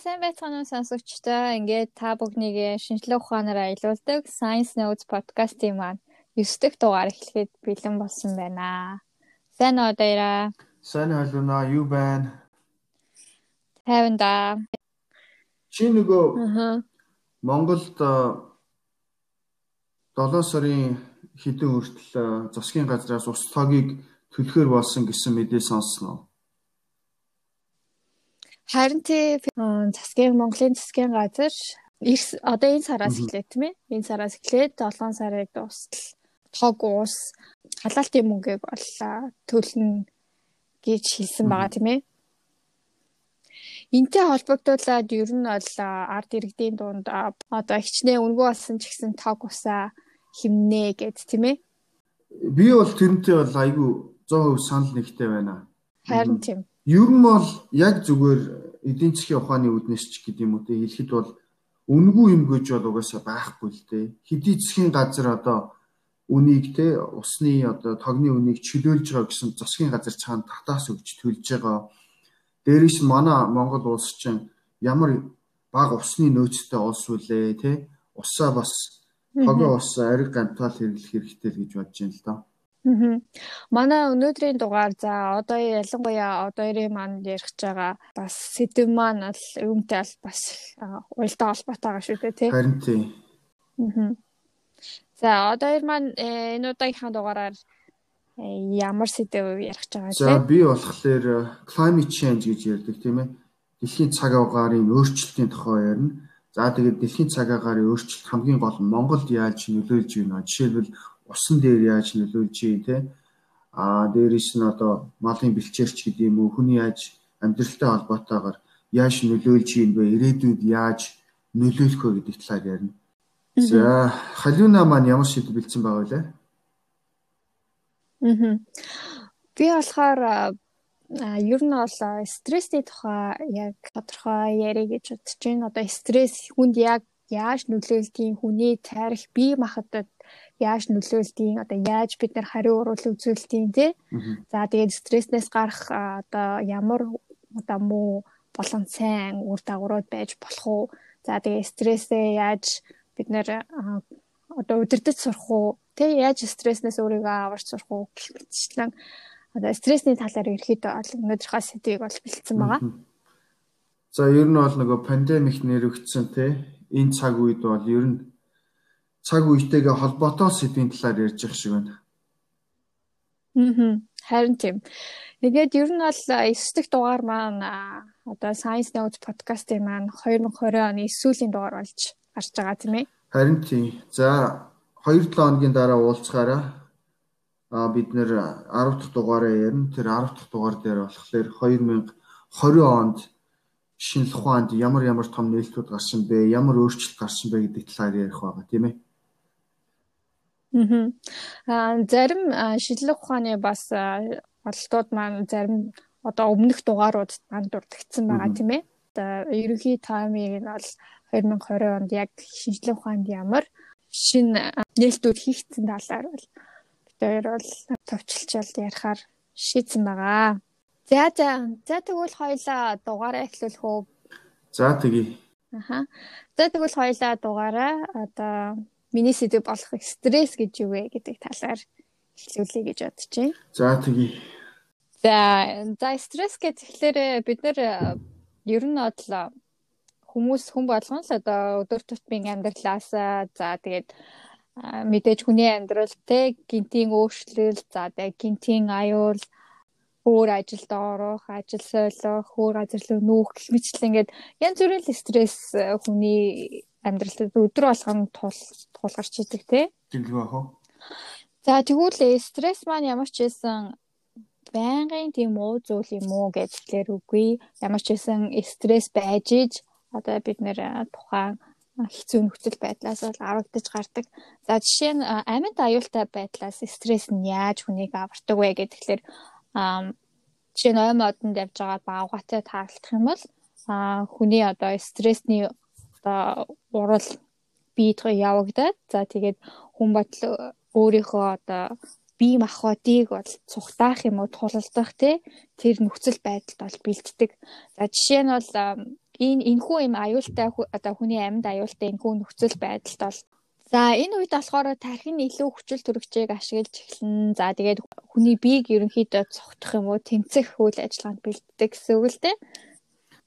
сайн байцгаана уу сонсогчдоо. Ингээд та бүгнийгээ шинжлэх ухаанаар аялуулдаг Science Notes podcast-ийн маань 9 дахь дугаар эхлэхэд бэлэн болсон байна. Сайн уу даяра? Сайн халууна. Юу байна? Тайван да. Чи нөгөө. Монголд 7 сарын хэдэн хүртэл засгийн газраас ус тогийг төлөхөр болсон гэсэн мэдээ сонсноо. Харин тий засгийн Монголын засгийн газар одоо энэ сараас эхлэв тийм ээ. Энэ сараас эхлээд 7 сарыг дуустал тог уус халаалтын мөнгөийг бол төлнө гэж хэлсэн байгаа тийм ээ. Энтэй холбогдуулаад ер нь бол ард иргэдийн дунд одоо хичнээн өнгө болсон ч гэсэн тог усаа химнэ гэд тийм ээ. Би бол тэрнтэй бол айгүй 100% санал нэгтэй байна. Харин тийм. Ер нь бол яг зүгээр эдийн засгийн ухааны үүднээс ч гэдэм үү те хэлэхэд бол үнгүй юм гэж бол угаасаа байхгүй л те. Хэдий засгийн газар одоо үнийг те усны одоо тогны үнийг чөлөөлж байгаа гэсэн засгийн газар цаана татаас өгч төлж байгаа. Дээрээс манай Монгол улс чинь ямар бага усны нөөцтэй улс үлээ те. Усаа бас тогоо ус ариг гантаал хэрэглэх хэрэгтэй л гэж бодож байна л доо. Манай өнөөдрийн дугаар за одоо ялангуяа одоо ирээ манд ярих байгаа бас сэдв маань бол үүнтэй бол бас уялдаа холбоотой байгаа шүү дээ тий. Харин тий. За одоо ир маань э, энэ удаагийнхаа дугаараар э, ямар сэдв ярих байгаа тий. За би болохоор э, climate change гэж ярьдаг тийм ээ. Дэлхийн цаг агаарын өөрчлөлтийн тухай ярина. За тэгээд дэлхийн цаг агаарын өөрчлөлт хамгийн гол Монголд яаж нөлөөлж байна? Жишээлбэл усан дээр яаж нөлөөлж ий те а дээрээс нь одоо малын бэлчээрч гэдэг юм уу хүний яаж амьдралтай холбоотойгоор яаж нөлөөлж ийн бэ ирээдүйд яаж нөлөөлөх вэ гэдэг талаар ярина. За халиуна маань ямар шийдэл бэлдсэн байгаа вэ? Аа. Би болохоор ер нь бол стрессний тухай яг тодорхой ярих гэж бодож байна. Одоо стресс хүнд яг яаж нөлөөлдгийг хүний тарих бие махбодод яаж нөлөөлдгийг одоо яаж бид нар хариу урвал үзүүлдгийг тий. За тэгээд стресснээс гарах одоо ямар одоо муу болон сайн үр дагаврууд байж болох уу? За тэгээд стрессээ яаж бид нар одоо удирдах сурах уу? Тэ яаж стресснээс өөрийгөө аварч сурах уу гэх мэтчлэн одоо стрессний талаар ерөөхдөө өнөөдрийнхөө сэдвийг бол бэлдсэн байгаа. За ер нь бол нөгөө пандемик нэрвэгдсэн тий энэ цаг үед бол ер нь цаг үетэйгээ холбоотой сэдвийн талаар ярьж явах шиг байна. Аа. Харин тийм. Тэгээд ер нь бол 9 дэх дугаар маань одоо Science Notes podcast-ийн маань 2020 оны сүүлийн дугаар болж гарч байгаа тийм ээ. Харин тийм. За 2-7 хоногийн дараа уулзгаараа а бид нэр 10 дахь дугаараа ярина. Тэр 10 дахь дугаар дээр болохоор 2020 онд шинжлэх ухаанд ямар ямар том нээлтүүд гарсан бэ? Ямар өөрчлөлт гарсан бэ гэдэг талаар ярих байгаа тийм ээ. Аа зарим шинжлэх ухааны бас ололтууд маань зарим одоо өмнөх дугаарууд маань дурдгдсан байгаа тийм ээ. Одоо ерөнхий таймыг нь бол 2020 онд яг шинжлэх ухаанд ямар шинэ нээлтүүд хийгдсэн талаар бол бид бол товчлчаалд ярихаар шийдсэн байгаа. За за за тэгвэл хоёлаа дугаараа эхлүүлэх үү? За тэгье. Аха. За тэгвэл хоёлаа дугаараа одоо миний сэдв болох стресс гэж юу вэ гэдэг талаар хэлүүлэе гэж бодож байна. За тэгье. За за стресс гэхлээр бид нэр ер нь бол хүмүүс хүн болгон л одоо өдөр тутмын амьдралаас за тэгээд мэдээж хүний амьдрал те гинтийн өөрчлөл за тэгээд гинтийн аюул өөр ажилд орох, ажил солих, өөр газар руу нүүх гэх мэтлэн ингээд янз бүрийн стресс хүний амьдралд өдөр болгон тулгарч идэг тий. Тэмдэг ах уу? За тэгвэл стресс маань ямар ч байсан байнгын тийм уу зүйл юм уу гэхлээр үгүй. Ямар ч байсан стресс байж иж одоо бид нэр тухайн хэцүү нөхцөл байдлаас бол аврагдаж гардаг. За жишээ нь амьд аюултай байдлаас стресс нь яаж хүнийг авардаг вэ гэхлээр жишээ нь ой модонд явж байгаа баавгатай таарлах юм бол хүний одоо стрессний одоо урал биедрээ явагдаад за тэгээд хүн батал өөрийнхөө одоо бие махбодыг бол цухтаах юм уу тулалдах тий тэр нөхцөл байдалд бол бэлддэг. За жишээ нь бол энэ энэхүү юм аюултай одоо хүний амьд аюултай энэхүү нөхцөл байдалд бол За энэ үед болохоор тархины илүү хүчил төрөгчийг ашиглаж эхэлнэ. За тэгээд хүний биеийг ерөнхийдөө цогтох юм уу, тэмцэх үйл ажиллагаанд бэлддэг гэсэн үг л дээ.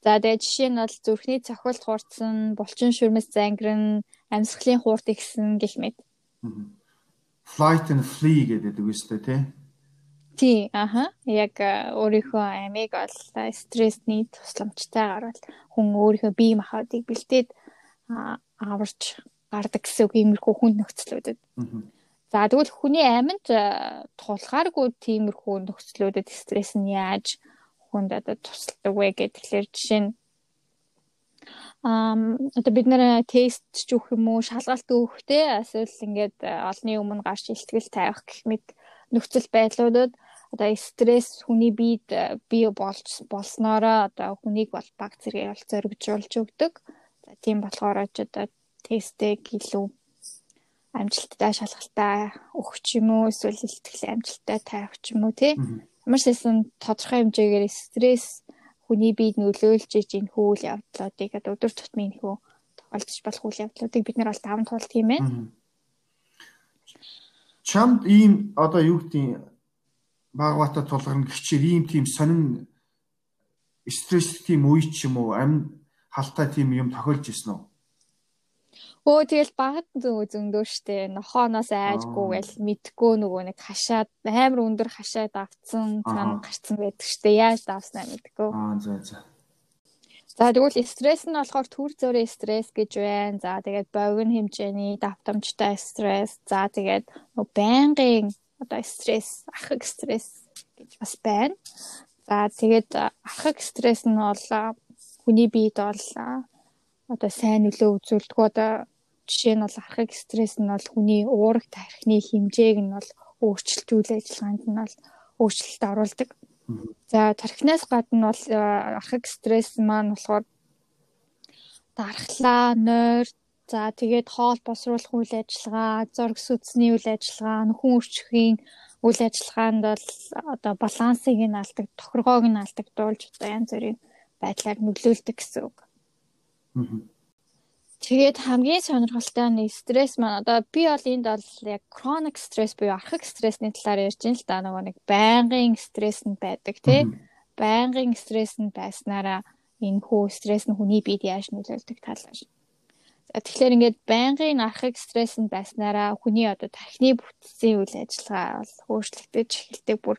За тэгээд жишээ нь бол зүрхний цохилт хуурцсан, булчин шүрмэс зангирн, амьсгалын хуурт ихсэн гэх мэт. Flight and flee гэдэг үг өстэй тий. Тий, аха. Яг өөрийнхөө амийг бол стрессний тусламжтайгаар бол хүн өөрийнхөө бие махбодыг бэлдээд аварч гардаг гэсэн үг иймэрхүү хүн нөхцлүүдэд. За тэгвэл хүний амьд тулгааргүй тиймэрхүү нөхцлүүдэд стресс нь яаж хүнд одоо тусалдаг вэ гэхлээр жишээ нь. Ам одоо бид нэр тест ч өгөх юм уу шалгалт өгөх те эсвэл ингээд олны өмнө гарч илтгэл тавих гэх мэт нөхцөл байдлуудад одоо стресс хүний биед бий болж болсноороо одоо хүнийг бол баг зэрэг бол зоригжуулж өгдөг. За тийм болохоор ч одоо тестийг илүү амжилттай шалгалтаа өгөх ч юм уу эсвэл илтгэл амжилттай тавих ч юм уу тий Ямар ч байсан тодорхой хэмжээгээр стресс хүний биед нөлөөлж иж энэ хүл явдлуудыг өдөр тутмын хөө тохиолдож болох үйл явдлуудыг бид нар бол даван туулт юм байна. Чамд ийм одоо юу гэдгийг багвата тулгарна гिचээр ийм тийм сонин стресс тийм үе ч юм уу амин халтай тийм юм тохиолж ирсэн үү? Өө тэгэл багт зөндөө штэ нохооноос айжгүй гэл мэдгүй нөгөө нэг хашаад амар өндөр хашаад авцсан цаана гарцсан байдаг штэ яаж давснаа мэдгүй. Аа за за. За тэгвэл стресс нь болохоор төр зөрөө стресс гэж байна. За тэгээд богино хэмжээний давтамжтай стресс. За тэгээд нөгөө байнгын одоо стресс, ахыг стресс гэж бас байна. За тэгээд ахыг стресс нь бол хүний биед бол одоо сайн нөлөө үзүүлдэг. Одоо Жишээ нь бол архаг стресс нь бол хүний уурах тархины хэмжээг нь бол өөрчилж үйл ажиллагаанд нь бол өөрчлөлт оруулдаг. За тархинаас гадна бол э, архаг стресс маань болохоор дархлаа, нойр, за тэгээд хоол босруулах үйл ажиллагаа, зураг сүтсний үйл ажиллагаа, нөхөн өрчхийн үйл ажиллагаанд бол одоо балансыг нь алдаг, тохиргоог нь алдагдуулж одоо янз бүрийн байдлаар нөлөөлдөг гэсэн үг. Аа Тэгээд хамгийн сонирхолтой нь стресс маань одоо би бол энд бол яг chronic stress буюу архаг стрессний талаар ярьж байна л да нөгөө нэг байнгын стресс нь байдаг тий. Байнгын стресс нь байснараа энэ хүү стресс нь хүний биед яаж нөлөөлдөг талаар. За тэгэхээр ингээд байнгын архаг стресс нь байснараа хүний одоо тархины бүтцийн үйл ажиллагаа бол өөрчлөгдөж эхэлдэг бүр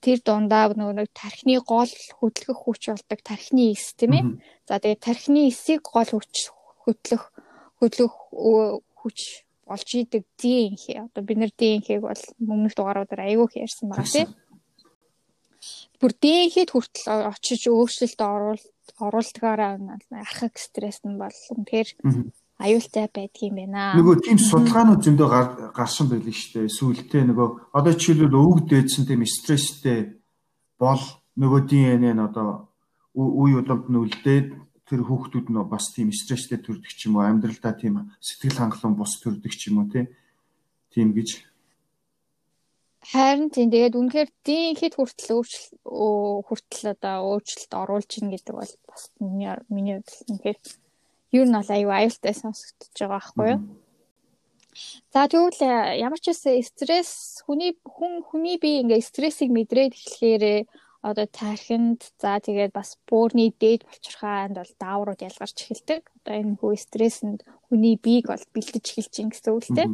тэр дундаа нөгөө нэг тархины гол хөдөлгөх хүч болдог тархины эс тийм ээ. За тэгээд тархины эсийг гол хүч хөтлөх хөдлөх хүч болж идэг ДНХ. Одоо бид нар ДНХ-г бол өмнөх дугааруудаар айгүй их ярьсан байгаа тийм. Бүр ДНХ-д хүртэл очиж өөрчлөлт оруулалт оруулдгаараа архаг стресс нь бол үнэхээр аюултай байдгийм байна. Нөгөө тийм судалгаанууд зөндөө гарсан байл шүү дээ. Сүүлдээ нөгөө одоо жишээлбэл өвөг дээдсэн тийм стресстэй бол нөгөө ДНХ нь одоо үе удамд нь үлдээд тэр хүүхдүүд нь бас тийм стресстэй төрдөг ч юм уу амьдралдаа тийм сэтгэл хангалуун бус төрдөг ч юм уу тийм гэж. Харин тийм тэгээд үнэхээр дийнхэд хүртэл өөрчлөлт хүртэл одоо өөрчлөлт оруулж ийн гэдэг бол бас миний хувьд үнэхээр юу нь бол аюу аюултай сонсогдож байгаа байхгүй юу? За тэгвэл э, ямар ч үсэн стресс хүний хүн хүний бие ингээ стрессийг мэдрээд эхлэхээр одоо тархинд за тэгээд бас буурны дээд болчирхаанд бол дааврууд ялгарч эхэлдэг. Одоо энэ хүү стрессэнд хүний биеийг бол бэлдэж эхэлж ин гэсэн үг л дээ.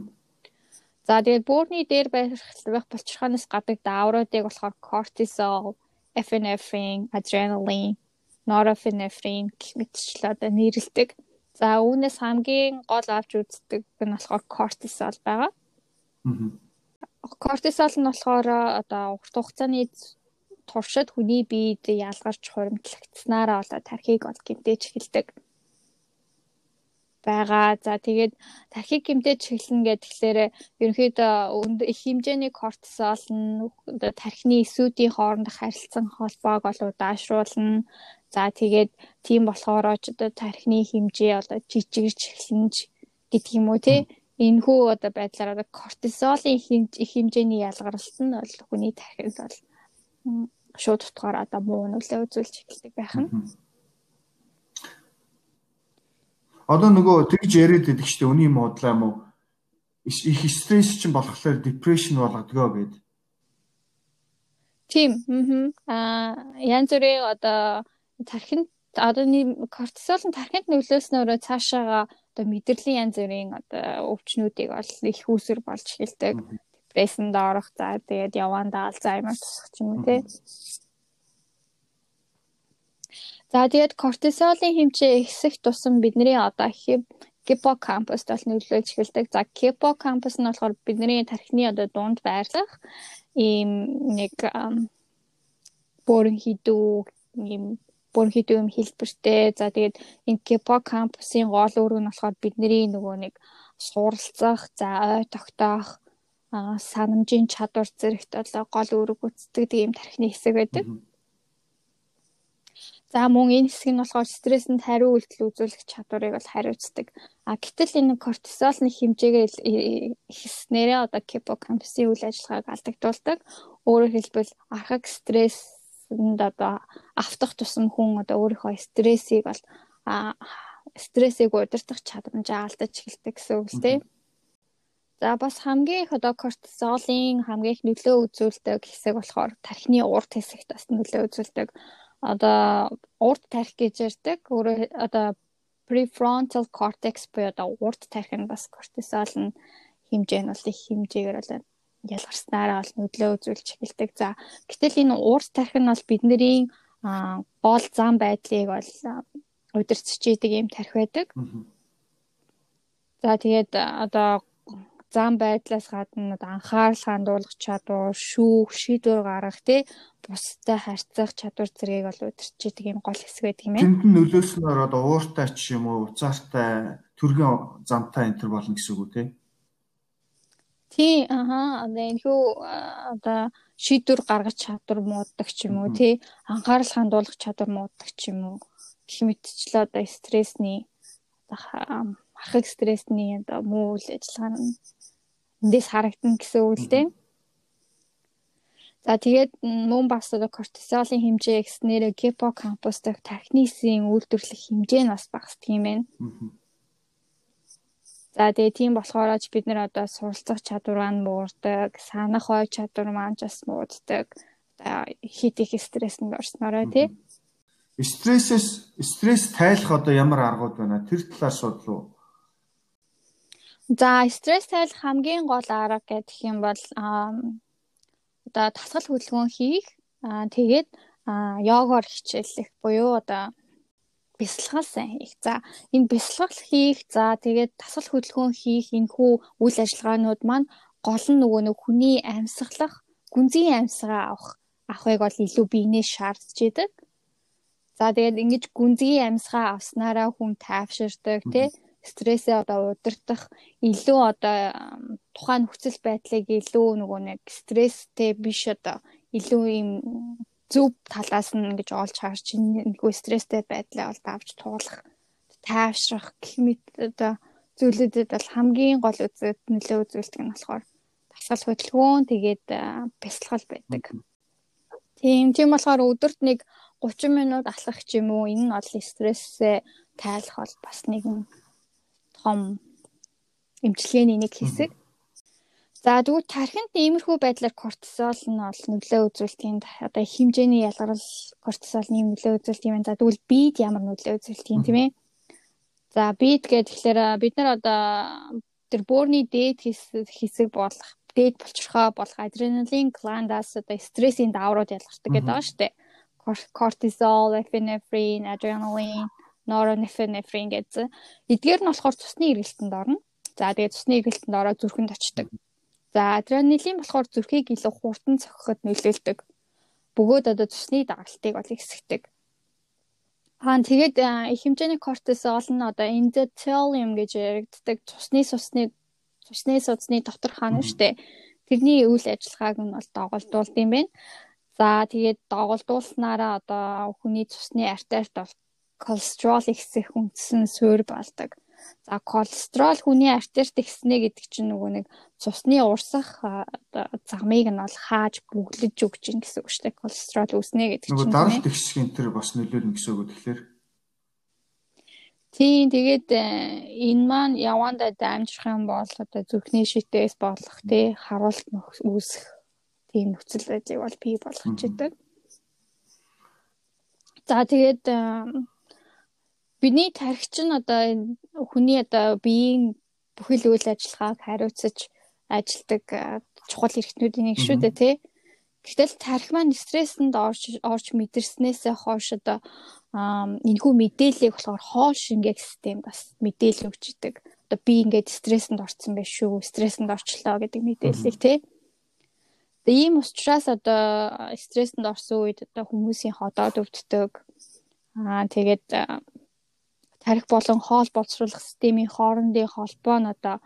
За тэгээд буурны дээр байх болчирхаанаас гадаг даавруудыг болохоор кортизол, эпинефрин, адреналин, норопинефрин гэх мэтчлээ одоо нэрлэдэг. За үүнээс хамгийн гол авч үздэг нь болохоор кортизол байгаа. Кортизол нь болохоор одоо урт хугацааны туршид хүний биед ялгарч хуримтлагдсанараа болоо тархийг бол гэмтэж эхэлдэг байгаа. За тэгээд тархийг гэмтэж эхэлнэ тэгэхээр ерөнхийдөө их хэмжээний кортизол нь тархины эсүүдийн хоорондох харилцан холбоог бол удаашруулна. За тэгээд тийм болохоор ч одоо тархины хэмжээ одоо жижигэрч эхэлнэ гэдэг юм уу тий. Энэхүү одоо байдлаар одоо кортизолын их хэмжээний ялгаралт нь бол хүний тархинд бол шууд утгаар одоо муу нөлөө үзүүлж эхэлдэг байх нь. Одоо нөгөө тэгж яриад байдаг шүү дээ. Үний модлаа юм уу? Их стресс чинь болохоор депрешн болгодгоо гэдэг. Тийм. Аа янз бүрийн одоо тархинд одоо кортизол нь тархинд нөлөөснөөрөө цаашаага одоо мэдрэлийн янз бүрийн одоо өвчнүүдийг бол их үүсэр болж эхэлдэг. Депрессэнд орох за тэгээд явандаа алзаймер тусах ч юм уу тий. За тэгээд кортизолын хэмжээ ихсэх тусам бидний одоо гиппокампуст бол нөлөөлж эхэлдэг. За гиппокампус нь болохоор бидний тархины одоо дунд байрлах ийм нэг бүрэн хідүү ийм бүрэн хідүү юм хэлбэртэй. За тэгээд энэ гиппокампусын гол үүрэг нь болохоор бидний нөгөө нэг суралцах, за ой тогтоох, санамжийн чадвар зэрэгт бол гол үүрэг гүйцэтгэдэг ийм тархины хэсэг байдаг. За мөн энэ хэсэг нь болохоор стресséнд хариу үйлдэл үзүүлэх чадварыг бол хариуцдаг. А гэтэл энэ кортизолны хэмжээгээ ихснээрээ одоо гиппокампусын үйл ажиллагааг алдагдуулдаг. Өөрөөр хэлбэл архаг стресséнд одоо автах тусам хүн одоо өөрийнхөө стрессийг бол стрессийг удирдах чадамжаа алдаж эхэлдэг гэсэн үг л тийм. За бас хамгийн их одоо кортизолын хамгийн их нөлөө үзүүлдэг хэсэг болохоор тархины урд хэсэгт бас нөлөө үзүүлдэг одоо урд тарих гэж ярьдаг. Өөрөөр одоо prefrontal cortex буюу одоо урд тарих нь бас кортизол нь хэмжээ нь бол их хэмжээгээр бол ялгарснараа бол нөлөө үзүүлж эхэлдэг. За гэтэл энэ урд тарих нь бол бидний гол зам байдлыг бол удирцж идэг юм тарих байдаг. За тэгээд одоо зам байдлаас гадна анхаарал хандуулах чадвар, шүүх, шийдвэр гаргах тий бусдад харьцах чадвар зэргийг бол удирчдаг юм гол хэсэг байдаг юм ээ. Тэнд нь нөлөөснөөр одоо ууртай ч юм уу, уцаартай, төргийн замтай энэ төр болно гэсэн үг үү тий? Тий, аха, одоо энэ хүү одоо шийдвэр гаргах чадвар мууддаг ч юм уу тий, анхаарал хандуулах чадвар мууддаг ч юм уу. Гэх мэтчлээ одоо стрессний ахыг стрессний одоо муу үйл ажиллагаа нь эндээс харагдана гэсэн үг л дээ. За тэгээд мөн бас одоо кортизолын хэмжээ гэснээр гиппокампус дэх тархинысын үйлдвэрлэх хэмжээ нь бас багасдаг юм байна. За тэгээ тийм болохоор ч бид нэр одоо суралцах чадвар маань муурдаг, санах ой чадвар маань ч бас мууддаг. Одоо хит их стресséнд орснороо тий. Стрессээс стресс тайлах одоо ямар аргууд байна? Тэр талаар судлаа. За стресс тайлах хамгийн гол арга гэх юм бол одоо тасгал хөдөлгөөн хийх тэгээд йогоор хичээллэх буюу одоо бясалгал сайн хийх. За энэ бясалгал хийх за тэгээд тасгал хөдөлгөөн хийх энэ хүү үйл ажиллагаанууд маань гол нь нөгөө нэг хүний амьсгалах, гүнзгий амьсгаа авах авахыг бол илүү биенээ шаардж идэг. За тэгээд ингэж гүнзгий амьсгаа авснараа хүн тайвширдаг тий стрессээ одоо удирдах илүү одоо тухайн нөхцөл байдлыг илүү нөгөө нэг стресстэй биш одоо илүү юм зөв талаас нь ингэж олж харж нэггүй стресстэй байдлаа бол давж туулах тайвшрах гэх мэт одоо зүйлүүдэд бол хамгийн гол үзэд нөлөө үзүүлдэг нь болохоор дасгал хөдөлгөөн тэгээд бясалгал байдаг. Тийм тийм болохоор өдөрт нэг 30 минут алхах ч юм уу энэ нь бол стрессээ тайлах бол бас нэгэн том эмчилгээний нэг хэсэг. За тэгвэл тархинд иймэрхүү байдлаар кортизол нь бол нөлөө үзүүлдэг. Одоо хэмжээний ялгарл кортизолны нөлөө үзүүлдэг юм. За тэгвэл бид ямар нөлөө үзүүлдэг юм тийм ээ? За бид гэдэг тэгэхээр бид нар одоо тэр бөөрийн дээд хэсэг болох дээд булчирхоо болох адреналин гландаас одоо стрессийн дааврууд ялгардаг гэдэг байгаа шүү дээ. Кортизол, эпинефрин, адреналин норонефрин гэсэн. Эдгээр нь болохоор цусны эргэлтэнд орно. За тэгээд цусны эргэлтэнд ороод зүрхэнд очдог. За адреналин болохоор зүрхийг илүү хурдан цохиход нөлөөлдөг. Бөгөөд одоо цусны дагалтыг бол ихсгдэг. Аа тэгээд их хэмжээний кортизол нь одоо эндотелиум гэж яригддаг цусны сусныг цусны судасны дотор хаана штэ. Тэрний үйл ажиллагааг нь бол доголдуулд юм байна. За тэгээд доголдуулснараа одоо хүний цусны артерт бол колестерол ихсэх үндсэн суурь болдог. За колестерол хүний артерт ихснэ гэдэг чинь нөгөө нэг цусны урсах загмыг нь бол хааж бүглэж өгч гин гэсэн үг шүү дээ. Колестерол үүснэ гэдэг чинь. Нөгөө даралт ихсэх энэ төр бас нөлөөлнө гэсэн үг тэгэхээр. Тийм тэгээд э, энэ маань явандаа дамжих юм бол одоо зүрхний шийтээс болох тий харуулт үүсэх тийм нөхцөл байдлыг бол бий болгож идэг. За тэгээд э, бидний тархич нь одоо хүний одоо биеийн бүхэл үйл ажиллагааг хариуцаж ажилдаг чухал эрхтнүүдийн нэг шүү дээ тий. Гэтэл тархи маань стресséнд орж орж мэдэрснээсээ хойш одоо энэхүү мэдээллийг болохоор хоол шингээх систем бас мэдээлэл өгч идэг. Одоо би ингээд стресséнд орсон байх шүү, стресséнд орчлоо гэдэг мэдээллийг тий. Тэгээ ийм учраас одоо стресséнд орсон үед одоо хүмүүсийн ходоод өвддөг. Аа тэгээд тарих болон хоол боловсруулах системийн хоорондын холбоо нь одоо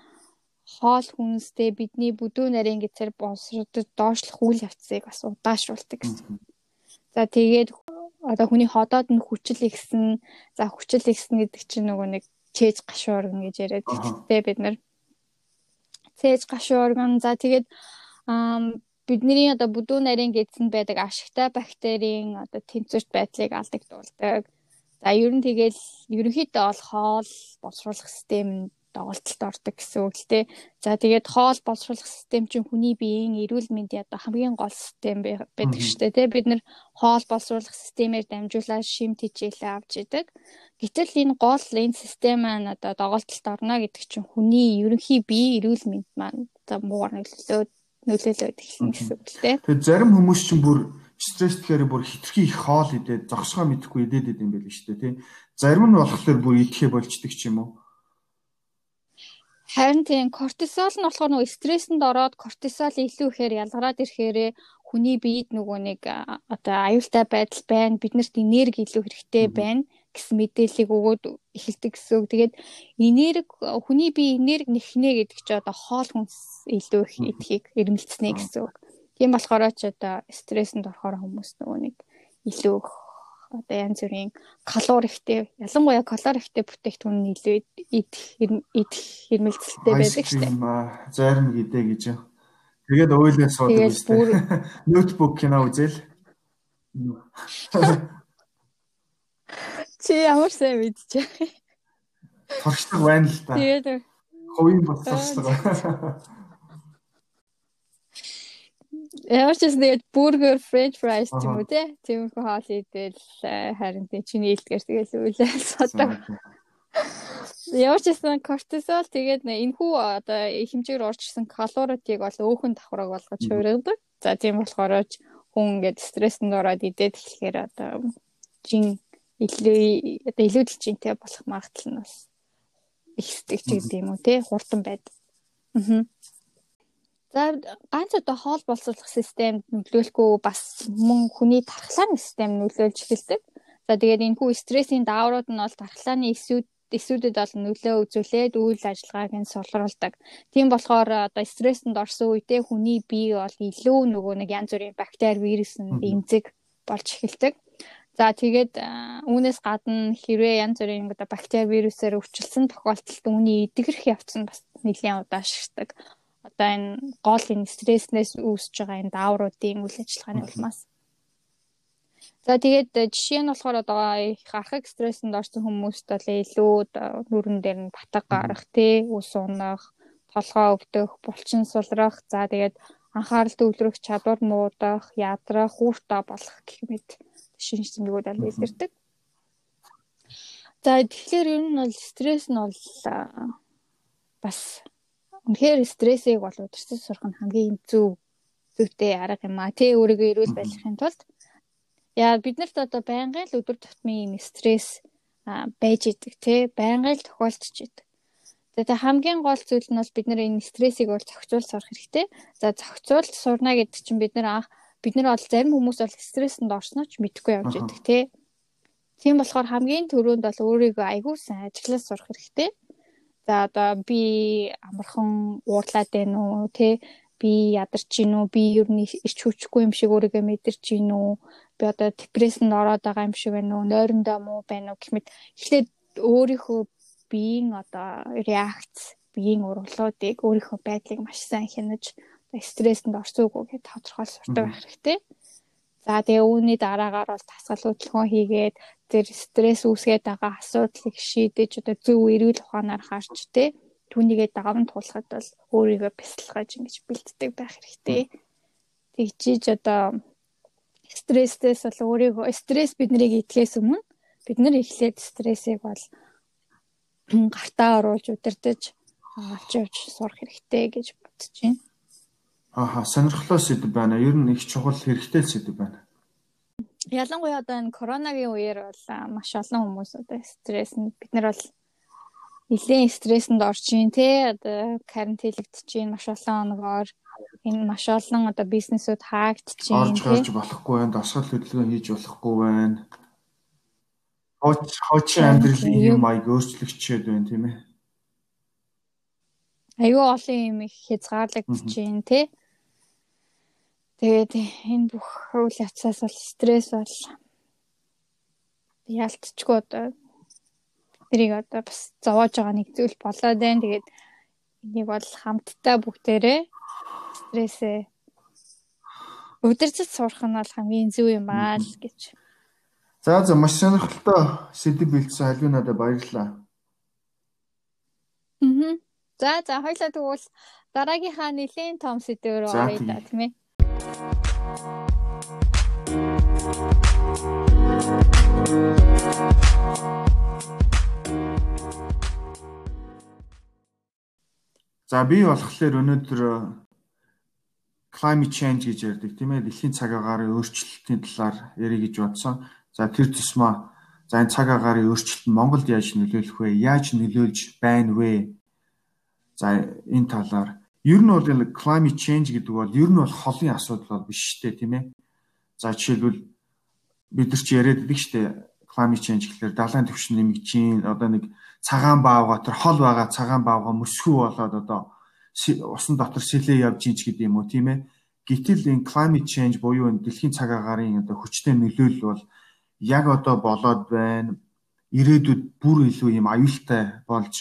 хоол хүнстэй бидний бүдүүн нарийн гэцэр боловсролдод доошлох үйл явцыг бас удаашруулдаг гэсэн. За тэгээд одоо хүний ходоод нь хүчил ихсэн. За хүчил ихсэн гэдэг чинь нөгөө нэг чээж гашуун орган гэж яриад тийм бид нар цээж гашуун орган за тэгээд бидний одоо бүдүүн нарийн гэдсэнд байдаг ашигтай бактерийн одоо тэнцвэрт байдлыг алдагдуулдаг. За ер нь тэгэл ерөнхийдөө бол хоол боловсруулах систем доголдолд ордог гэсэн үг л дээ. За тэгээд хоол боловсруулах систем чинь хүний биеийн эрүүл мэндийн одоо хамгийн гол систем байдаг шүү дээ. Бид нар хоол боловсруулах системээр дамжуулаад шим тэжээлээ авч идэг. Гэтэл энэ гол энэ систем маань одоо доголдолд орно гэдэг чинь хүний ерөнхий биеийн эрүүл мэнд маань одоо муугар нөлөөлөд нөлөөлөд эхэлнэ гэсэн үг л дээ. Тэгээд зарим хүмүүс чинь бүр стресс тэгэхээр бүр хитрхи их хоол идээд зогсгоо мэдэхгүй идээд идэм байл шүү дээ тийм. Зарим нь болохоор бүр идэхэ болчдөг ч юм уу. Харин тийм кортизол нь болохоор нөгөө стрессэнд ороод кортизол илүү ихээр ялгараад ирэхээр хүний биед нөгөө нэг одоо аюултай байдал байна. Биднэрт энерги илүү хэрэгтэй байна гэсэн мэдээллийг өгөөд эхэлдэг гэсэн үг. Тэгээд энерги хүний бие энерги нэхнэ гэдэг чи одоо хоол хүнс илүү их идэхийг эрмэлцснэ гэсэн үг. Тийм болохоор ч одоо стрессэнд орохоор хүмүүс нөгөө нэг илүү одоо янз бүрийн калорихтэй ялангуяа калорихтэй бүтээгдэхүүн илүү идэх идэх хэрмэлцэлтэй байдаг шүү дээ. Зайрн гидэ гэж. Тэгээд ойлоо суудаг шүү дээ. Ноутбук кино үзэл. Чи ямар сайн мэдчихэ. Туршлага байна л та. Тэгээд хувийн бодлого. Ямар ч гэсэн тэгээд бургер, френч фрайс ч юм уу те. Тиймэрхүү хоол идэл э, харин тий чиний илтгэр тэгэл үйлэл содог. Ямар ч гэсэн кортизол тэгээд энэхүү одоо хэмжээгээр орчсон калоритыг бол өөхөн давхраг болгож хувиргадаг. За тийм болохоор хүн ингээд стресséнд ороод идээд эхлэхээр одоо жин илүү одоо илүү дэлжинтэй болох магадлал нь бас ихсдэг ч гэдэг юм уу те хурдан байд. Аа. За ганц одоо хоол боловсруулах системд нөлөөлөхгүй бас мөн хүний тархлааны систем нөлөөлж эхэлдэг. За тэгээд энэ хүү стрессийн дааврууд нь бол тархлааны эсүүд эсүүдэд бол нөлөө үзүүлээд үйл ажиллагааг нь сулруулдаг. Тийм болохоор одоо стресséнд орсон үедээ хүний бие бол илүү нөгөө нэг янз бүрийн бактери, вирус нь эмзэг болж эхэлдэг. За тэгээд үүнээс гадна хэрвээ янз бүрийн одоо бактери, вирусээр өвчлсөн тохиолдолд үүний эдгэрх явц нь бас нэлээд удаашрдаг одоо энэ гол энэ стресснээс үүсэж байгаа энэ даавруудын үйл ажиллагааны улмаас. За тэгээд жишээ нь болохоор одоо их архаг стрессэнд орсон хүмүүст бол илүү нүрэн дээр нь батга гарах тий ус унах, толгоо өвдөх, булчин сулрах, за тэгээд анхаарал төвлөрөх чадвар муудах, ядрах, хүүртэ болох гэх мэт шинж тэмдгүүд аль илэрдэг. За тэгэхээр ер нь бол стресс нь бол бас Үнэхээр стрессийг бол удирдах сурах нь хамгийн зөв зүйтэй арга юм а. Тэ өөрийгөө эрүүл байлгахын тулд яа биднэрт одоо байнгын л өдөр тутмын юм стресс байж идэг тий байнгын л тохиолдож идэг. Тэгээ хамгийн гол зүйл нь бол бид нар энэ стрессийг бол зохицуул сурах хэрэгтэй. За зохицуул сурна гэдэг чинь бид нар анх бид нар бол зарим хүмүүс бол стресséнд орсноо ч мэдэхгүй явж идэг тий. Тийм болохоор хамгийн түрүүнд бол өөрийгөө аягүй сайн ажиглаж сурах хэрэгтэй. За одоо би амархан уурлаад байна уу те? Би ядарч гин үү? Би ер нь ирч хүчгүй юм шиг өөрийгөө мэдэрч гин үү? Би одоо депрессэнд ороод байгаа юм шиг байна уу? Нойрондоо муу байна уу гэмэд эхлээд өөрийнхөө биеийн одоо реакц биеийн ургалуудыг өөрийнхөө байдлыг маш сайн хянаж стрессэнд орсон үгүй гэж тодорхойл сурдаг байх хэрэгтэй. За тэгээ үүний дараагаар бол тасгал хөдөлгөөн хийгээд тэр стресс үүсгээд байгаа асуудлыг шийдэж одоо зөв эрүүл ухаанаар харж тэ түүнийгээ даван туулахад бол өөрийгөө бясалгаж ингэж бэлддэг байх хэрэгтэй. Тэгжиж одоо стресстээс бол өөрийгөө стресс биднийг идэхээс өмнө бид нар эхлээд стрессийг бол гартаа оруулж удирдах авч явж сурах хэрэгтэй гэж бодож байна. Ааха сонирхолтой сэдв байна. Ер нь их чухал хэрэгтэй сэдв байна. Ялангуяа одоо энэ коронагийн үеэр бол маш олон хүмүүс одоо стресс нь бид нар бол нэлийн стрессэнд орж ийн те одоо карантинлэгдэж ийн маш олон оногоор энэ маш олон одоо бизнесүүд хаагдж ийн орж гарч болохгүй байна дасгал хөдөлгөөн хийж болохгүй байна. Хооч хоочин амьдралын юм аяг өөрчлөгчөөд байна тийм ээ. Аюу олон юм их хязгаарлагдж ийн те Тэгээд энэ бүх үйл явцаас бол стресс бол ялтчгүй одоо тэрийг одоо бас зовоож байгаа нэг зүйл болоод байна. Тэгээд энийг бол хамтдаа бүгдээрээ стрессээ удирдах сурах нь бол хамгийн зөв юм аа л гэж. За за маш сонирхолтой сэдв бэлдсэн халвин надад баярлалаа. За за хоёлаа тэгвэл дараагийнхаа нэлийн том сэдв рүү оръё да тийм ээ. За би болохоор өнөөдөр э, climate change гэж ярьдаг тийм ээ дэлхийн цаг агарын өөрчлөлтийн талаар ярих гэж бодсон. За тэр тусмаа за энэ цаг агарын өөрчлөлт нь Монголд яаж нөлөөлөх вэ? Яаж нөлөөлж байна вэ? За энэ талаар Ер нь бол энэ climate change гэдэг бол ер нь бол холын асуудал бол биш шүү дээ тийм ээ. За жишээлбэл бид нар ч яриад байдаг шүү дээ climate change гэхэлэр далайн түвшин нэмэгдэж одоо нэг цагаан баавга тэр хол байгаа цагаан баавга мөсгөө болоод одоо усан дотор сэлээ явж ийн ч гэдэг юм уу тийм ээ. Гэтэл энэ climate change буюу энэ дэлхийн цаг агарын одоо хүчтэй нөлөөлөл бол яг одоо болоод байна. Ирээдүйд бүр илүү юм аюултай болж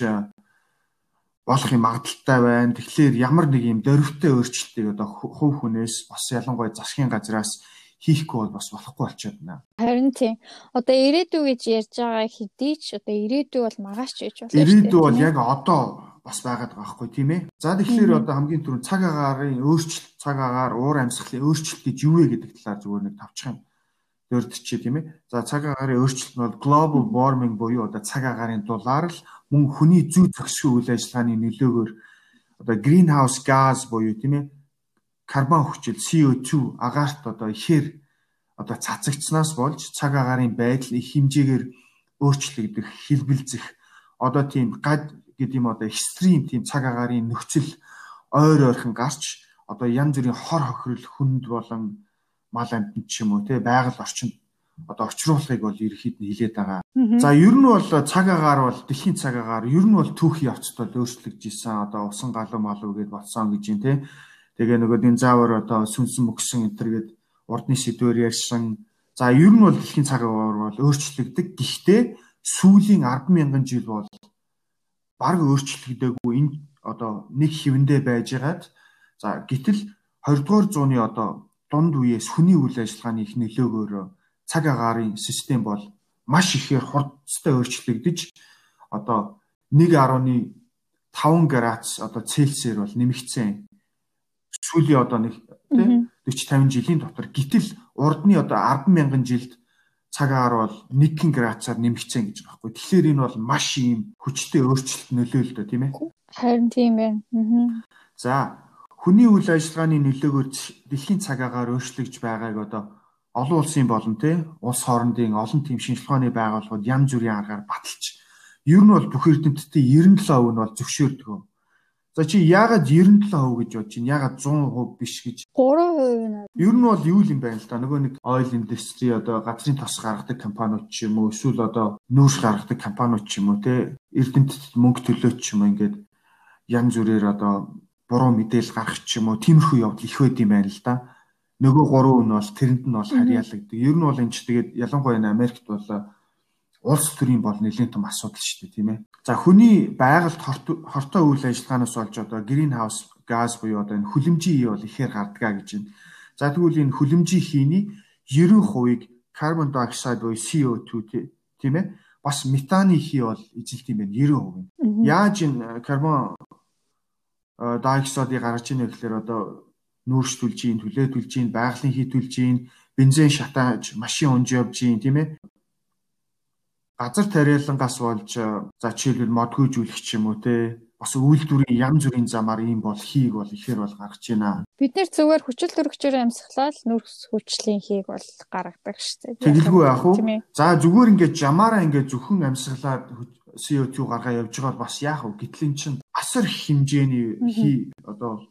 болох юм магадaltaй байна. Тэгэхээр ямар нэг юм дөрвтэй өөрчлөлтийг одоо хувь хүнээс бас ялангуяа засгийн газраас хийхгүй бол бас болохгүй болчиход байна. Харин тийм. Одоо ирээдүй гэж ярьж байгаа хэдий ч одоо ирээдүй бол магаач гэж болно. Ирээдүй бол яг одоо бас байгаад байгаа хгүй тийм ээ. За тэгэхээр одоо хамгийн түрүүнд цаг агарын өөрчлөлт, цаг агаар уур амьсгалын өөрчлөлт гэж юу вэ гэдэг талаар зүгээр нэг тавчих юм дөрдчихээ тийм ээ. За цаг агарын өөрчлөлт нь бол global warming буюу одоо цаг агарын дулаар л мөн хүний зүй зохисгүй үйл ажиллагааны нөлөөгөөр одоо greenhouse gas буюу тийм ээ карбон хүчил CO2 агаарт одоо ихээр одоо цацагцснаас болж цаг агарын байдал их хэмжээгээр өөрчлөгдөх, хэлбэлзэх одоо тийм гад гэдэг юм одоо экстрим тийм цаг агарын нөхцөл ойр ойрхон гарч одоо янз бүрийн хор хохирол хүнд болон мал амьтанд ч юм уу те байгаль орчинд одоо орчруулахыг бол ерөөхдөө хилээд байгаа. За ер нь бол цаг агаар бол дэлхийн цаг агаар ер нь бол түүхийн явцад бол өөрчлөгдөж исэн одоо усан галуу малуу гэдээ бодсон гэж юм те. Тэгээ нөгөө динзавр одоо сүнсэн мөксөн энэ төр гээд урдны сэдвэр ярьсан. За ер нь бол дэлхийн цаг агаар бол өөрчлөгдөг. Гэхдээ сүүлийн 100000 жил бол баг өөрчлөгдөөгүй энэ одоо нэг хിവэндээ байжгаад за гítэл 20 дугаар зууны одоо дунд үеэс хүний үйл ажиллагааны их нөлөөгөөр цаг агаарын систем бол маш ихээр хурдтай өөрчлөгдөж одоо 1.5 градус одоо Цельсиэр бол нэмэгдсэн. Сүүлийн одоо нэг тий 40 50 жилийн дотор гítэл урдны одоо 100000 жилд цаг агаар бол 1 градусаар нэмэгдсэн гэж байгаа байхгүй. Тэгэхээр энэ бол маш ийм хүчтэй өөрчлөлт нөлөөлөлтөө тийм ээ. Харин тийм байна. За хүний үйл ажиллагааны нөлөөгөөр дэлхийн цаг агаар өөрчлөгдөж байгааг одоо олон улсын болон тэ улс хоорондын олон тийм шинжилгээний байгууллагууд янз бүрийн аргаар баталж ер нь бол бүх эрдэмтдийн 97% нь бол зөвшөөрдөг. За чи яагаад 97% гэж бодож чинь яагаад 100% биш гэж? 3% нь ер нь бол юу юм байна л да? Нөгөө нэг oil industry одоо газрын тос гаргадаг компаниуд ч юм уу эсвэл одоо нүүрс гаргадаг компаниуд ч юм уу те эрдэмтэд мөнгө төлөөч юм ингээд янз бүрээр одоо буруу мэдээлэл гаргах ч юм уу тиймэрхүү явдал их байд юм байна л да. Нөгөө гурван нь бол тэрэнд нь бол харьяалагдаг. Ер нь бол энэ ч тэгээд ялангуяа Америкт бол улс төрийн бол нэлийн том асуудал шүү дээ тийм ээ. За хүний байгальд хортой үйл ажиллагаанаас болж одоо гринхаус газ буюу одоо энэ хүлэмжийн бол ихээр гардгаа гэж байна. За тэгвэл энэ хүлэмжийн хийний 90%-ийг carbon dioxide буюу CO2 тийм ээ. Бас метаны хий бол эзэлт юм байна 90%. Яаж энэ карбон диоксидыг гаргаж ийнэ гэхээр одоо нүүрстүүлж ийн, түлээдүүлж ийн, байгалийн хитүүлж ийн, бензин шатааж, машин унж явж ийн тийм ээ. Газар тариалангаас болж за жишээлбэл модгүйжүүлэх ч юм уу те бас үйлдвэрийн янз бүрийн замаар ийм бол хийг бол ихээр бол гаргаж байна. Бид нэр зүгээр хүчил төрөгчөөр амьсгалаад нүрс хүчлийн хийг бол гаргадаг шүү дээ. Тэгэлгүй яах вэ? За зүгээр ингээд жамаараа ингээд зөвхөн амьсгалаад CO2 гаргаа явж байгаа бас яах вэ? Гэтэл эн чинь асар хэмжээний хий одоо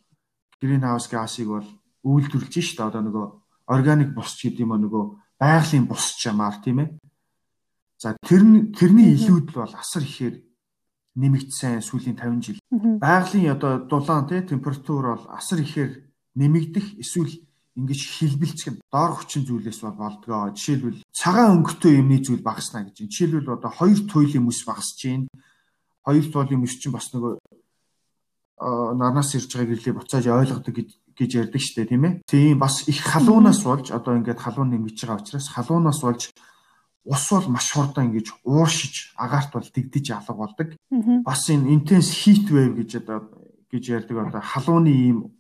грин хаус газыг бол үйлдвэрлэж шүү дээ. Одоо нөгөө органик бус гэдэг юм аа нөгөө байгалийн бус жамаар тийм ээ. За тэр тэрний илүүдл бол асар ихээр нэмэгдсэн сүүлийн 50 жил. Байгалийн одоо дулаан тий температур бол асар ихээр нэмэгдэх эсвэл ингэж хилбэлцэх доор хүчин зүйлээс бол болдгоо. Жишээлбэл цагаан өнгөтэй юмны зүйл багаснаа гэж. Жишээлбэл одоо хоёр туйлын мэс багасж гин. Хоёр туйлын мэс чинь бас нөгөө нарнаас ирж байгааг ирлээ буцааж ойлгодог гэж ярьдаг шүү дээ тийм ээ. Тийм бас их халуунаас болж одоо ингээд халуун нэмж байгаа учраас халуунаас болж ус бол маш хурдан ингэж ууршиж агаарт бол дэгдэж алга болдог. Бас энэ intense heat wave гэж одоо гэж ярьдаг одоо халууны ийм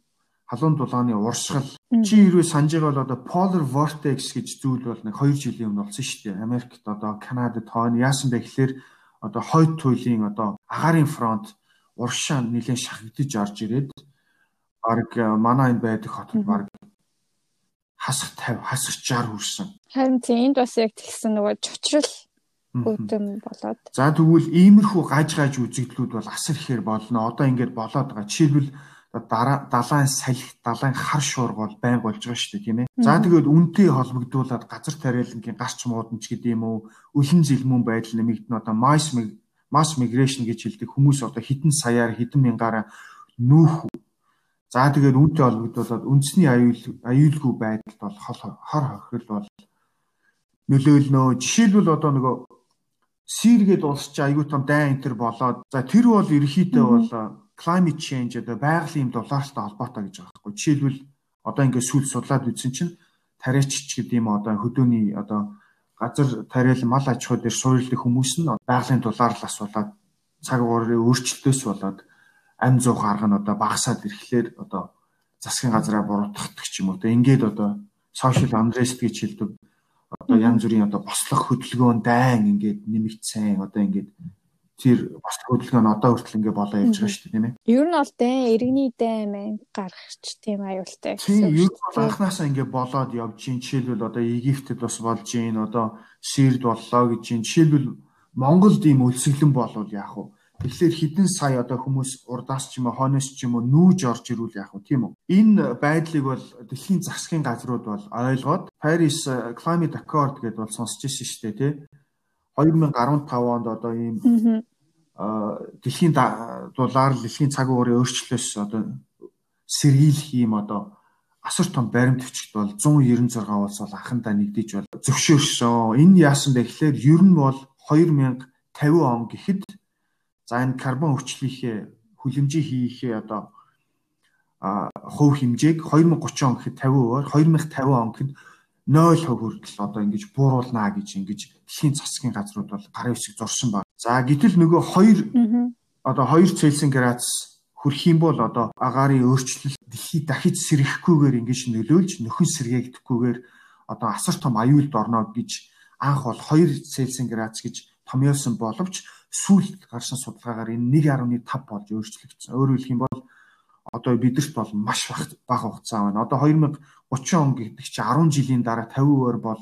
халуун дулааны урсгал чи хэрвээ санаж байгаа бол одоо polar vortex гэж зүйл бол нэг 2 жилийн өмнө болсон шүү дээ. Америкт одоо Канадад тооны яасан бэ гэхээр одоо хойд туйлын одоо агаарын фронт уршаа нэлээд шахагдж орж ирээд баг манай энэ байдаг хотод баг хасах 50 хасах 60 хүрсэн. Харин тийм энд бас яг тэгсэн нөгөө чочрол үүдэн болоод. За тэгвэл иймэрхүү гаж гаж үзэгдлүүд бол асар ихээр болно. Одоо ингээд болоод байгаа. Жишээлбэл далайн салхи, далайн хар шуурга бол байн болж байгаа шүү дээ, тийм ээ. За тэгээд үнтэй холбогдуулаад газар тариалангийн гарч муудамж гэдэг юм уу, өлөн зэлмэн байдал нэмэгдэн одоо mass mass migration гэж хэлдэг хүмүүс одоо хитэн саяар хитэн мянгаараа нүүх За тэгээд үүнтэй холбогдуулаад үндэсний аюул аюулгүй байдалд бол хор хохирол бол нөлөөлнө. Жишээлбэл одоо нөгөө Сиргээд улс чи аюул том дайн энэ төр болоод за тэр бол ерөөхдөө бол climate change одоо байгалийн дулаартай холбоотой гэж байгаа байхгүй. Жишээлбэл одоо ингээд сүүл судлаад үзсэн чинь тариачч гэдэг юм одоо хөдөөний одоо газар тариал мал аж ахуй дээр суурилдаг хүмүүс нь байгалийн дулаарлаас болоод цаг уурын өөрчлөлтөөс болоод амь зуух арга нь одоо багасаад ирэхлээр одоо засгийн газраа буруутгах ч юм уу. Одоо ингээд одоо social unrest гэж хэлдэг одоо янз бүрийн одоо бослох хөдөлгөөн дайн ингээд нэмэгдсэн одоо ингээд тэр бослох хөдөлгөөн нь одоо хүртэл ингээд болоо явж байгаа шүү дээ тийм ээ. Ер нь бол дайн иргэний дайн мэн гаргахч тийм аюултай гэсэн. Тийм ер нь анханасаа ингээд болоод явж чинь жишээлбэл одоо Египтэд бас болж гин одоо Сирд боллоо гэж чинь жишээлбэл Монголд ийм өлсгөлэн болвол яах вэ? Тэгэхээр хідэн сая одоо хүмүүс урдаас ч юм уу хойноос ч юм уу нүүж орж ирүүл яах вэ тийм үү? Энэ байдлыг бол дэлхийн засгийн газрууд бол ойлгоод Paris Climate Accord гэдээ бол сонсч ирсэн шүү дээ тий. 2015 онд одоо ийм дэлхийн дулаар дэлхийн цаг уурын өөрчлөлөөс одоо сэргийлэх юм одоо асар том баримт бичигт бол 196 улс бол анхандаа нэгдэж бол зөвшөөрсөн. Энэ яасан бэ гэхээр ер нь бол 2050 он гэхэд За энэ карбон хүчлийнхээ хүлэмжийн хийхээ одоо а хувь хэмжээг 2030 он гэхэд 50%-аар 2050 он гэхэд 0% хүртэл одоо ингэж бууруулнаа гэж ингэж дэлхийн засгийн газрууд бол гарын үсэг зурсан байна. За гэтэл нөгөө 2 одоо 2 Цельсийн градус хүрэх юм бол одоо агаарын өөрчлөлт дэлхий дахиж сэргэхгүйгээр ингэж нөлөөлж нөхөн сэргээгдэхгүйгээр одоо асар том аюулд орно гэж анх бол 2 Цельсийн градус гэж томьёолсон боловч сүүлд гарсан судалгаагаар энэ 1.5 болж өөрчлөгдсөн. Өөрөөр хэлэх юм бол одоо бидэрт бол маш бага хугацаа байна. Одоо 2030 он гэдэг чинь 10 жилийн дараа 50% бол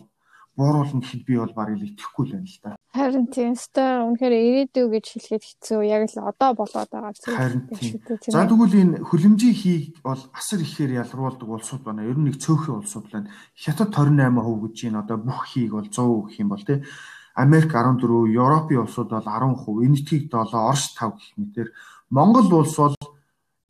бууруулна гэхэд би бол барыг итгэхгүй л байна л да. Харин тийм өстой үнэхээр ирээдүй гэж хэлэхэд хэцүү. Яг л одоо болоод байгаа зүйл. Харин тийм. За тэгвэл энэ хөлөмжийн хийг бол асар ихээр ялруулдаг улсууд байна. Ер нь нэг цөөхөн улсууд байна. Хятад 28% гэж байна. Одоо бүх хийг бол 100% гэх юм бол тий. Америк 14, Европын улсууд бол 10%, Энэтхэг 7, Орос 5 гэх мэтэр Монгол улс бол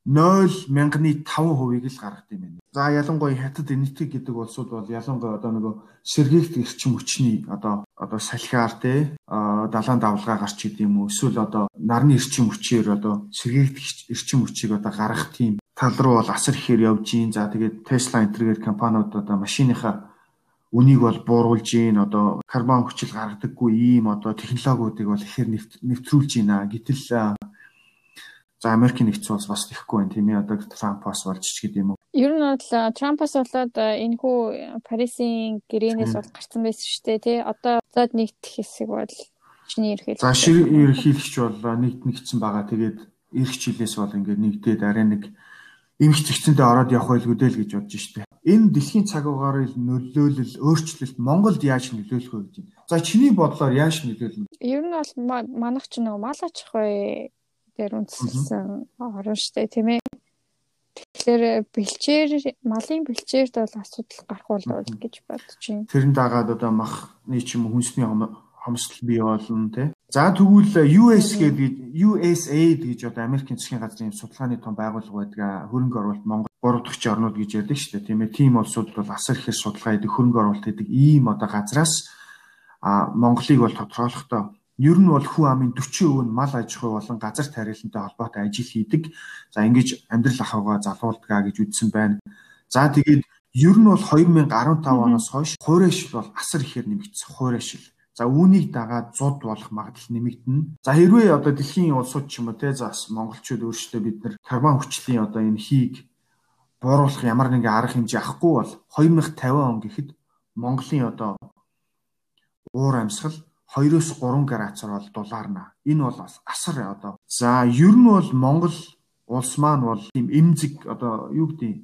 0 мянганы 5%-ийг л гаргадаг юм байна. За ялангуяа хятад энэтхэг гэдэг улсууд бол ялангуяа одоо нөгөө сэргийлт эрчим хүчний одоо одоо салхиар те далайн давлгаа гарч идэм юм уу эсвэл одоо нарны эрчим хүчээр одоо сэргийлт эрчим хүчийг одоо гаргах тийм тал руу бол асар ихээр явж гин. За тэгээд Tesla энтергээр компаниуд одоо машиныхаа үнийг бол бууруулж гин одоо карбон хүчил гаргадаггүй ийм одоо технологиудыг бол ихээр нэвтрүүлж байна. Гэтэл за Америкийн нэгдсэн улс бас тэхгүй байна тийм ээ одоо Трампаас болж ч гэдэг юм уу. Ер нь бол Трампаас болоод энэ хүү Парисын гэрээнээс бол гарсан байсан шүү дээ тий. Одоо зод нэгдэх хэсэг бол чиний ерхийлэгч. За шир ерхийлэгч бол нэгд нэгдсэн байгаа. Тэгээд эрх жилээс бол ингээд нэгдээд арай нэг эмх зэгцэндээ ороод явах байлгүй л гэж бодож штэ. Энэ дэлхийн цаг угаарын нөлөөлөл өөрчлөлт Монголд яаж нөлөөлөх вэ гэж. За чиний бодлоор яаж нөлөөлнө? Ер нь бол манайх ч нэг мал аж ахуй дээр үндэслэн орно штэ тийм ээ. Тэгэхээр бэлчээр малын бэлчээрд бол асуудал гарах болов гэж бодож байна. Тэрэн дагаад одоо махны ч юм хүнсний хомсдол бий болно тий. За тэгвэл US гэдэг USAID гэж одоо Америкийн засгийн газрын судалгааны том байгууллага байдаг хөрөнгө оруулалт Монгол 3 дахь орнууд гэж ярьдаг шүү дээ тийм ээ. Тим улсууд бол асар ихээр судалгаа хийдэг хөрөнгө оруулалт хийдэг ийм одоо газраас а Монголыг бол тодорхойлохдоо Ер нь бол хүн амын 40% нь мал аж ахуй болон газар тариалантай холбоотой ажил хийдэг. За ингэж амьдрал ахуйгаа залуулдаг гэж үзсэн байна. За тэгээд ер нь бол 2015 оноос хойш хуурайшил бол асар ихээр нэмэгдсэн хуурайшил. За үүнийг дагаад зуд болох магадлал нэмэгдэнэ. За хэрвээ одоо дэлхийн улсууд ч юм уу те за монголчууд өөрсдөө бид нар карбон хүчлийн одоо энэ хийг бууруулах ямар нэгэн арга хэмжээ авахгүй бол 2050 он гэхэд Монголын одоо уур амьсгал 2-оос 3 градусаар бол дулаарна. Энэ бол бас асар одоо. За ер нь бол Монгол улс маань бол тийм эмзэг одоо юу гэдэг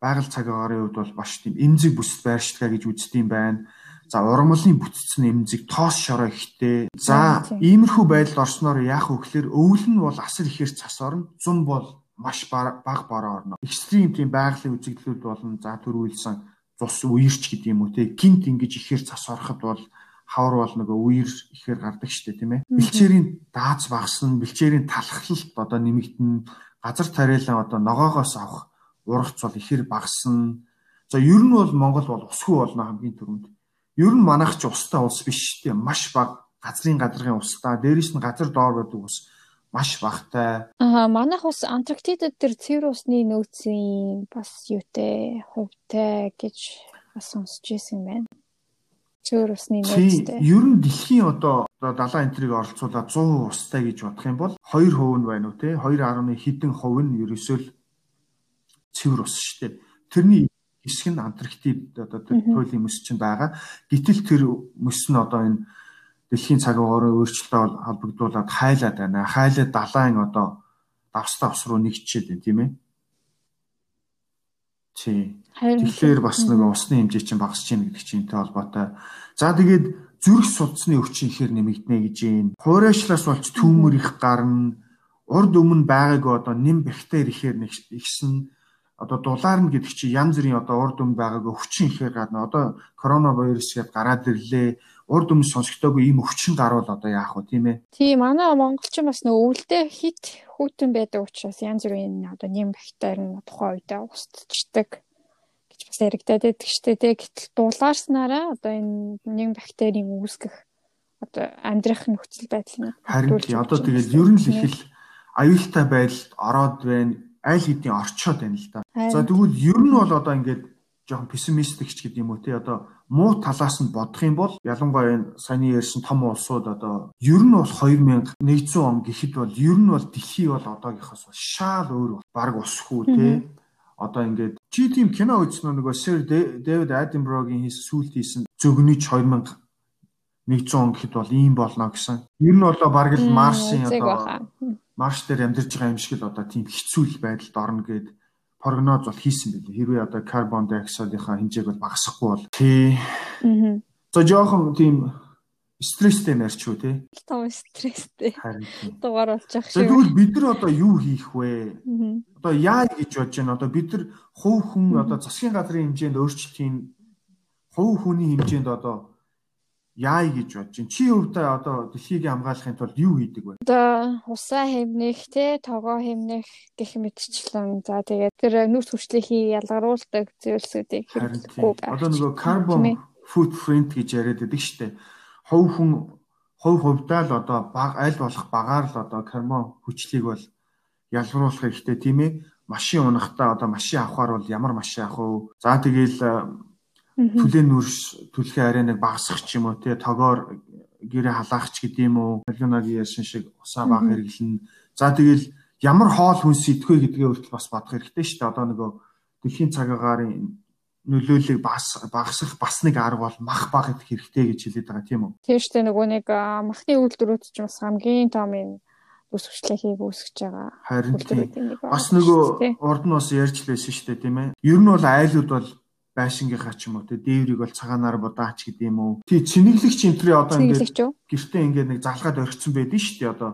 байгаль цаг агаарын хувьд бол баш тийм эмзэг бүсэд байршдаг гэж үздэг юм байна. За ургамлын бүтцэн эмзэг тоос шороо ихтэй. За иймэрхүү байдалд орсноор яах вэ гэхээр өвөл нь бол асар ихээр цас орно. Зун бол маш бага бороо орно. Экстрим тийм байгалийн үзэгдлүүд болон за төрүүлсэн цус үерч гэдэг юм уу те гинт ингэж ихээр цас ороход бол хавар бол нөгөө үер ихээр гардаг штэ тийм ээ. Бэлчээрийн дааз багасна, бэлчээрийн талхалт одоо нэмэгдэн, газар тариалан одоо ногоогоос авах ургац бол ихээр багасна. За ер нь бол Монгол бол усгүй болно хамгийн түрүүнд. Ер нь манайх ч устай улс биш штэ. Маш бага газрын гадаргын устай. Дээрээс нь газар доор байдаг ус маш багтай. Аа манайх ус Антарктидад тэр цэвэр усны нөөцийн бас юутэй хувьтай гэж бас сонсч ирсэн байна цөөр усны нөөцтэй. Ер нь дэлхийн одоо далайн энтрийг оролцуулаад 100% устай гэж бодох юм бол 2% нь байна уу те 2.1 хэдэн хувь нь ерөөсөө л цэвэр ус шүү дээ. Тэрний хэсэг нь Антарктид одоо туйлын мөс чинь байгаа. Гэтэл тэр мөс нь одоо энэ дэлхийн цаг уурын өөрчлөлтөд холбогдуулаад хайлаад байна. Хайлаад далайн одоо давстай ус руу нэгчээд байна тийм ээ. Тий. Тэгэхээр бас нөгөө усны хэмжээ чинь багасч байна гэдэг чинтэй холбоотой. За тэгээд зүрх судасны өвчин ихээр нэмэгдэнэ гэж юм. Хуурайшлаас болж түүмэр их гарна. Урд өмнө байгаагүй одоо нэм бактери ихээр ихсэн одоо дулаарна гэдэг чи янз бүрийн одоо урд өмнө байгаагүй өвчин ихээр гадна. Одоо коронавирус гээд гараад ирлээ. Урд өмнө сонсогдоогүй ийм өвчин гарвал одоо яах вэ тийм ээ? Тийм манай монголчин бас нөгөө өвөлдөө хит хүүтэн байдаг учраас янз бүрийн одоо нэм бактери тухайн үедээ устдчихдаг бас яригадаад байдаг. Штэ тий. Гэтэл дулаарснараа одоо энэ нэм бактерийн үүсгэх одоо амьдрах нөхцөл байдал нь харин одоо тэгээд ер нь л их л аюултай байдалд ороод байна. Аль хэдийн орчоод байна л да. За тэгвэл ер нь бол одоо ингээд жоохон пессимистик ч гэдэг юм уу те одоо муу талаас нь бодох юм бол ялангуяа энэ саяны ярьсан том улсууд одоо ер нь бол 2100 он гэхэд бол ер нь бол дэлхий бол одоогийнхоос шаал өөр баг усгүй те. Одоо ингээд чи тийм кино үзсэн нөгөө Sir David Attenborough-гийн сүүлд хийсэн зөгнөж 2000 100 он гэхэд бол ийм болно гэсэн. Ер нь одоо бараг л Марсын одоо Марс дээр амьдарч байгаа юм шиг л одоо тийм хэцүү байдалд орно гэд прогноз бол хийсэн байлээ. Хэрвээ одоо карбон диоксидынхаа хэмжээг бол багасгахгүй бол тий. Аа. За жоохон тийм стресстэй мэрч үү тий. Том стресстэй. Дугаар болж байгаа шүү. Тэгвэл бид нар одоо юу хийх вэ? Одоо яа гэж бодож байна? Одоо бид нар хувь хүн одоо засгийн газрын хэмжээнд өөрчлөлтийн хувь хүний хэмжээнд одоо яая гэж бодож чинь чи өвдөө одоо дэлхийг хамгаалахын тулд юу хийдэг вэ? Одоо усаа хэмнэх те тогоо хэмнэх гэх мэтчлэн за тэгээд тэр нүрс хүчлэхий ялгаруулдаг зүйлсүүдийг хэрэглэхгүй. Одоо нөгөө carbon footprint гэж яриад байдаг шүү дээ. Хов хүн хувь хувьдаа л одоо баг аль болох багаар л одоо карбон хүчлийг бол ялгаруулах хэрэгтэй тийм ээ. Машин унахдаа одоо машин авахаар бол ямар машин авах вэ? За тэгээл түлэн нүрс түлхээ арай нэг багасгах ч юм уу тий? Тогоор гэрээ халаах ч гэдэм үү? Миллионагийн яшин шиг усаа баг хэрэглэн. За тэгэл ямар хоол хүнс идэхгүй гэдгээ өөртөө бас бодох хэрэгтэй шүү дээ. Одоо нөгөө дэлхийн цагаагаарын нөлөөллийг бас багасгах бас нэг арга бол мах баг идэх хэрэгтэй гэж хэлээд байгаа тийм үү тийм шүү дээ нөгөө нэг махны үйлдвэрүүд ч бас хамгийн том юм үсвчлэхийг үүсгэж байгаа. Харин бас нөгөө урд нь бас ярьж байсан шүү дээ тийм ээ. Ер нь бол айлууд бол байшингийнхаа ч юм уу те дээврийг бол цагаанаар будаач гэдэг юм уу. Тий цэнэглэгч энтрий одоо ингээд гэртээ ингээд нэг залгаад орхисон байдэн шүү дээ одоо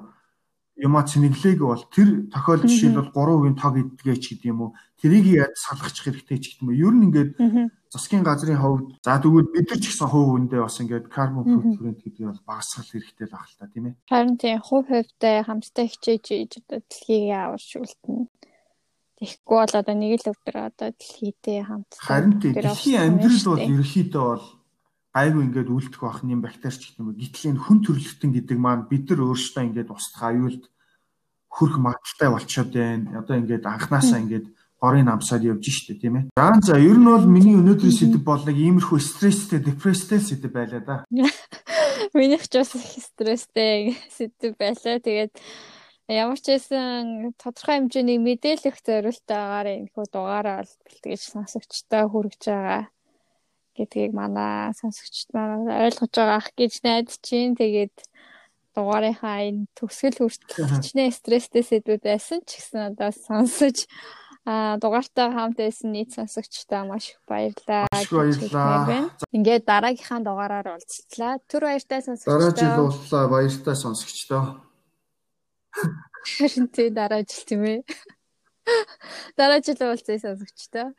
юма цэнэглээг бол тэр тохиолдол жишээл бол 3% тог идгээч гэдэг юм уу. Тэрийг яаж салгачих хэрэгтэй ч гэдэг юм уу. Ер нь ингээд засгийн газрын хувьд за тэгвэл бид нар ч гэсэн хувь үндэ бас ингээд карбон футпринт гэдгийг бол багасгах хэрэгтэй л байна та тийм ээ. Харин тийм хувь хувьтай хамтдаа хичээж ийж одоо дэлхийг аварч үлдэнэ. Тэгэхгүй бол одоо нэг л өдөр одоо дэлхийдээ хамтдаа Харин тийм дэлхийн амьдрал бол ерөөхдөө бол гайгүй ингээд үлдэх байх юм бактери ч гэх юм. Гэтэл энэ хүн төрөлхтөн гэдэг маань бид нар өөрсдөө ингээд устдах аюулд хөрх магадaltaй болчиход байна. Одоо ингээд анханасаа ингээд горын намсаад явж штэ тийм ээ. За за ер нь бол миний өнөөдрийн сэдв бол нэг иймэрхүү стресстэй, депресстэй сэдв байлаа да. Минийх ч бас стресстэй сэдв байлаа. Тэгээд ямар ч байсан тодорхой хэмжээний мэдээлэх зорилтойгоор энэ хүү дугаараа бэлтгэж сонсогчтой хүргэж байгаа гэдгийг манай сонсогчд маань ойлгож байгаа ах гэж найдаж чинь тэгээд дугаарынхаа энэ төгсгөл хүртэл хичнээн стресстэй сэдвүүд байсан ч гэсэн одоо сонсож А дугаартаа хамт байсан нийт сонсогчдаа маш их баярлалаа. Баярлалаа. Ингээд дараагийнхаа дугаараар уулзлаа. Түр баяртай сонсогчдоо. Дараа жил уулзлаа. Баяртай сонсогчдоо. Харин тий дараа жил тийм ээ. Дараа жил уулзъя сонсогчдоо.